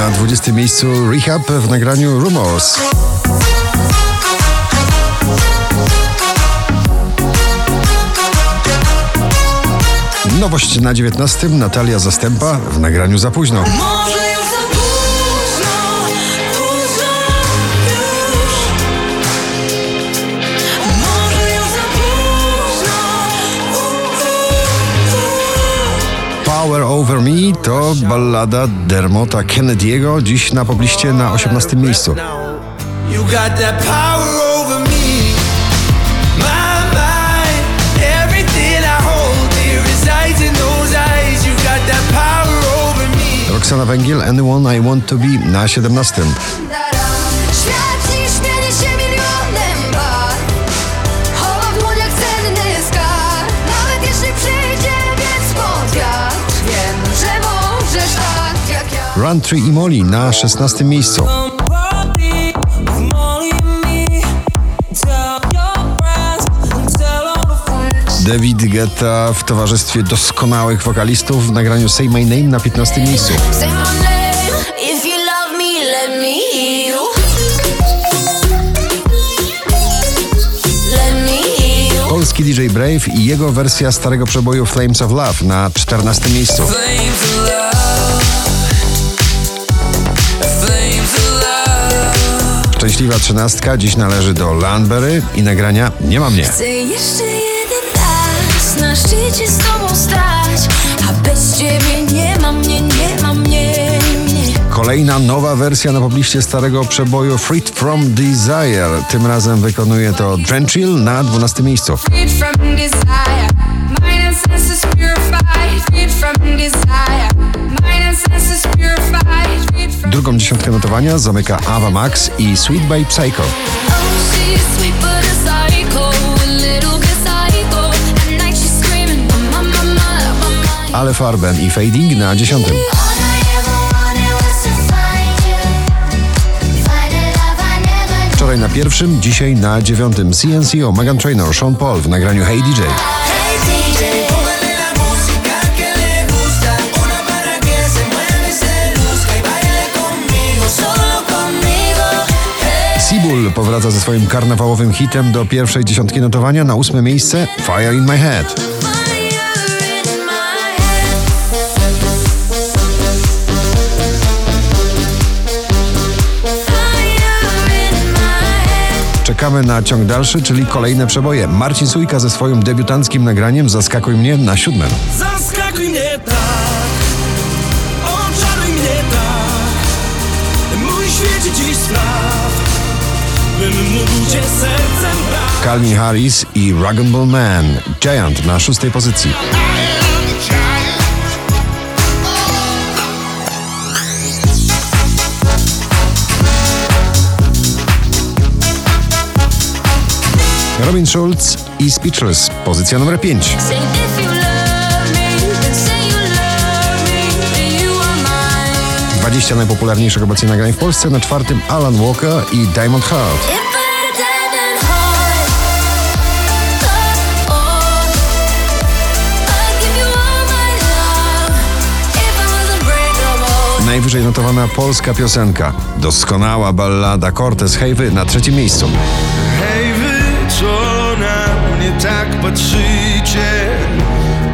Na 20 miejscu Rehab w nagraniu Rumors. Nowość na 19 Natalia Zastępa w nagraniu Za późno. Over Me to ballada Dermota Kennedy'ego, dziś na pobliście na 18 miejscu. Roxana Węgiel, Anyone I Want To Be na 17. 3 i Molly na 16 miejscu. David Guetta w towarzystwie doskonałych wokalistów w nagraniu Say My Name na 15 miejscu. Polski DJ Brave i jego wersja starego przeboju Flames of Love na 14 miejscu. Szczęśliwa trzynastka dziś należy do Landberry i nagrania Nie ma mnie. Chcę jeszcze jeden raz na szczycie z tobą stać A bez ciebie nie ma mnie, nie ma mnie, mnie. Kolejna nowa wersja na pobliście starego przeboju Freed from Desire. Tym razem wykonuje to Drenchill na 12 miejscu. freed from desire. Purified, freed Drugą dziesiątkę notowania zamyka Ava Max i Sweet Babe Psycho. Ale Farben i Fading na dziesiątym. Wczoraj na pierwszym, dzisiaj na dziewiątym. CNCO, Megan Trainor, Sean Paul w nagraniu. Hey DJ. Powraca ze swoim karnawałowym hitem do pierwszej dziesiątki notowania na ósme miejsce. Fire in my head. Czekamy na ciąg dalszy, czyli kolejne przeboje. Marcin Sujka ze swoim debiutanckim nagraniem Zaskakuj mnie na siódmym. Zaskakuj mnie tak, Calvin Harris i Rug'n'Bull Man Giant na szóstej pozycji. Robin Schulz i Speechless, pozycja numer 5. Say if you love me, then say you love me, then you are mine. 20 najpopularniejszych obecnie nagrań w Polsce, na czwartym Alan Walker i Diamond Heart. Najwyżej notowana polska piosenka. Doskonała ballada Cortez Hejwy na trzecim miejscu. Hej wy, co na mnie tak patrzycie,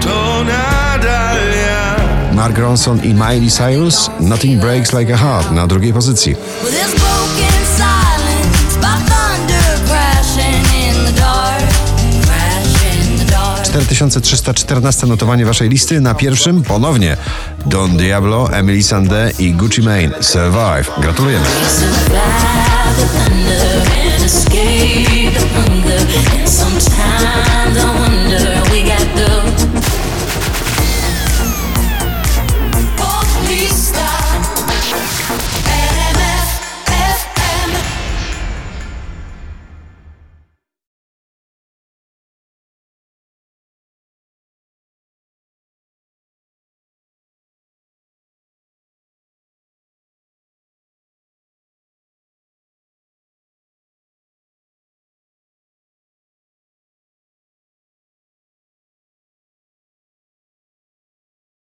to nadal ja. Mark Ronson i Miley Cyrus Nothing Breaks Like a Heart na drugiej pozycji. 4314 notowanie waszej listy na pierwszym ponownie Don Diablo, Emily Sandé i Gucci Mane Survive. Gratulujemy.